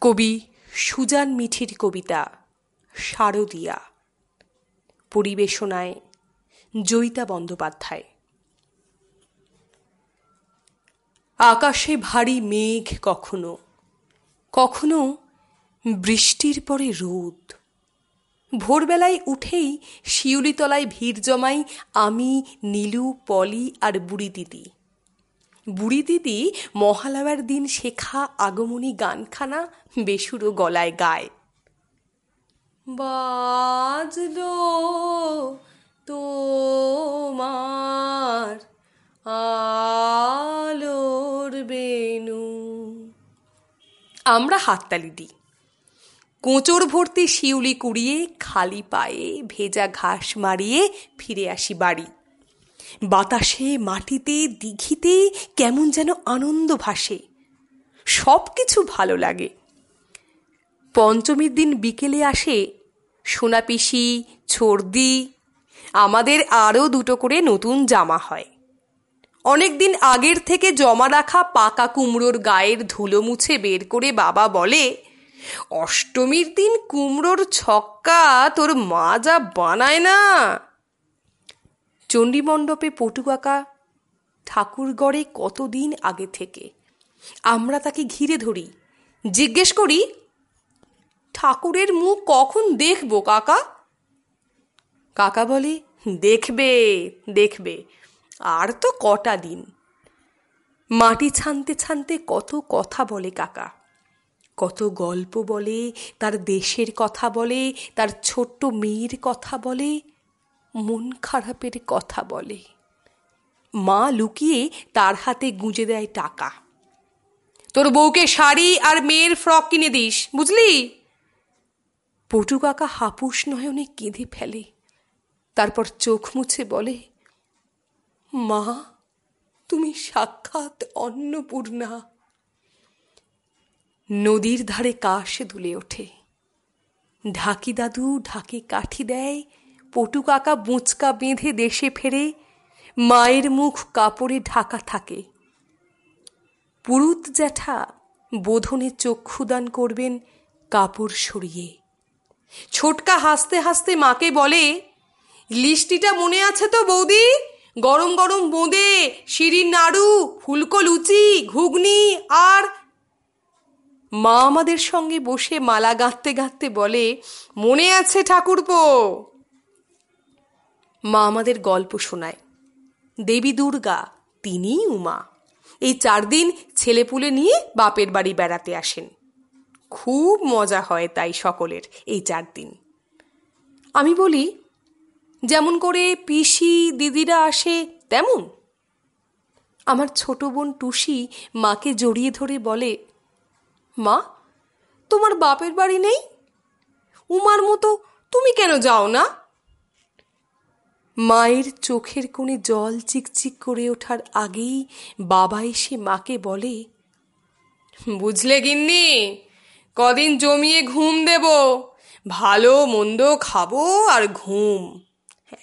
কবি সুজান মিঠির কবিতা শারদিয়া। পরিবেশনায় জয়িতা বন্দ্যোপাধ্যায়। আকাশে ভারী মেঘ কখনো কখনো বৃষ্টির পরে রোদ। ভোরবেলায় উঠেই শিউলিতলায় ভিড় জমাই আমি, নীলু, পলি আর বুড়ি দিদি। বুড়ি দিদি মহালয়ার দিন শেখা আগমনী গানখানা বেসুরো গলায় গায়। বাজলো তোমার আলোর বেনু আমরা হাততালি দিই। কোঁচর ভর্তি শিউলি কুড়িয়ে খালি পায়ে ভেজা ঘাস মারিয়ে ফিরে আসি বাড়ি। বাতাসে, মাটিতে, দিঘিতে কেমন যেন আনন্দ ভাসে। সব কিছু ভালো লাগে। পঞ্চমীর দিন বিকেলে আসে সোনাপিসি ছর্দি, আমাদের আরও দুটো করে নতুন জামা হয়। অনেক দিন আগের থেকে জমা রাখা পাকা কুমড়োর গায়ের ধুলো মুছে বের করে বাবা বলে, অষ্টমীর দিন কুমড়োর ছক্কা তোর মা যা বানায় না। চণ্ডীমণ্ডপে পটুকাকা ঠাকুর গড়ে কতদিন আগে থেকে? আমরা তাকে ঘিরে ধরি। জিজ্ঞেস করি, ঠাকুরের মুখ কখন দেখব, কাকা? কাকা বলে, দেখবে দেখবে, আর তো কটা দিন। মাটি ছানতে ছানতে কত কথা বলে কাকা। কত গল্প বলে, তার দেশের কথা বলে, তার ছোট্ট মেয়ের কথা বলে মন খারাপের কথা বলে। মা লুকিয়ে তার হাতে গুঁজে দেয় টাকা। তোর বউকে শাড়ি আর মেয়ের ফ্রক কিনে দিস, বুঝলি? পটু কাকা হাপুস নয়নে কেঁদে ফেলে। তারপর চোখ মুছে বলে, মা, তুমি সাক্ষাৎ অন্নপূর্ণা। নদীর ধারে কাশ দুলে ওঠে। ঢাকি দাদু ঢাকি কাঠি দেয় পটু কাকা বুঁচকা বেঁধে দেশে ফেরে, মায়ের মুখ কাপড়ে ঢাকা থাকে। পুরুত জ্যাঠা বোধনে চক্ষুদান করবেন কাপড় সরিয়ে। ছোটকা হাসতে হাসতে মাকে বলে লিস্টিটা মনে আছে তো বৌদি? গরম গরম বোঁদে শিরির নাড়ু, ফুলকো লুচি, ঘুগনি, আর মা আমাদের সঙ্গে বসে মালা গাঁথতে গাঁথতে বলে, মনে আছে ঠাকুরপো। মা আমাদের গল্প শোনায়। দেবী দুর্গা, তিনিই উমা। এই চার দিন ছেলেপুলে নিয়ে বাপের বাড়ি বেড়াতে আসেন। খুব মজা হয় তাই সকলের এই চার দিন। আমি বলি, যেমন করে পিসি, দিদিরা আসে, তেমন। আমার ছোট বোন টুসি মাকে জড়িয়ে ধরে বলে, মা, তোমার বাপের বাড়ি নেই? উমার মতো তুমি কেন যাও না? মায়ের চোখের কোণে জল চিকচিক করে ওঠার আগেই বাবা এসে মাকে বলে, বুঝলে গিন্নি, কদিন জমিয়ে ঘুম দেব, ভালো মন্দ খাব আর ঘুম।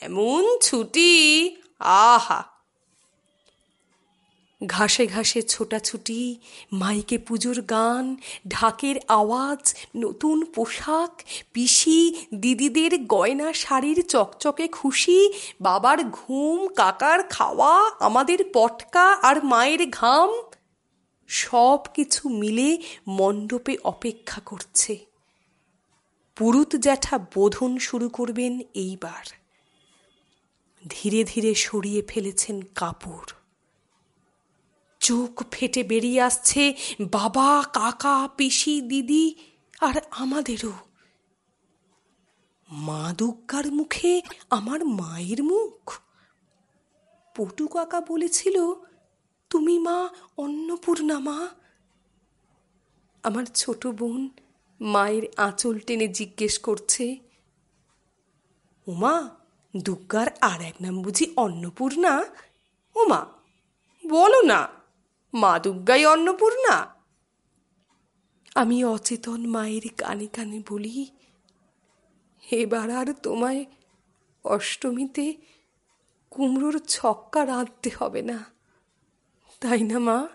এমন ছুটি, আহা! ঘাসে ঘাসে ছোটাছুটি, মাইকে পুজোর গান, ঢাকের আওয়াজ, নতুন পোশাক, পিসি, দিদিদের গয়না শাড়ির চকচকে খুশি, বাবার ঘুম, কাকার খাওয়া, আমাদের পটকা আর মায়ের ঘাম। সব কিছু মিলে মণ্ডপে অপেক্ষা করছে। পুরুত জ্যাঠা বোধন শুরু করবেন এইবার। ধীরে ধীরে সরিয়ে ফেলেছেন কাপড়। চোখ ফেটে বেরিয়ে আসছে বাবা, কাকা, পিসি, দিদি আর আমাদেরও। মা দুর্গার মুখে আমার মায়ের মুখ। পটু কাকা বলেছিল, তুমি মা, অন্নপূর্ণা মা। আমার ছোট বোন মায়ের আঁচল টেনে জিজ্ঞেস করছে উমা দুর্গার আর এক নাম বুঝি অন্নপূর্ণা? ওমা, বলো না। মা দুর্গাই অন্নপূর্ণা। আমি অচেতন মায়ের কানে কানে বলি, এবার আর তোমায় অষ্টমীতে কুমড়োর ছক্কা রাঁধতে হবে না। তাই না মা?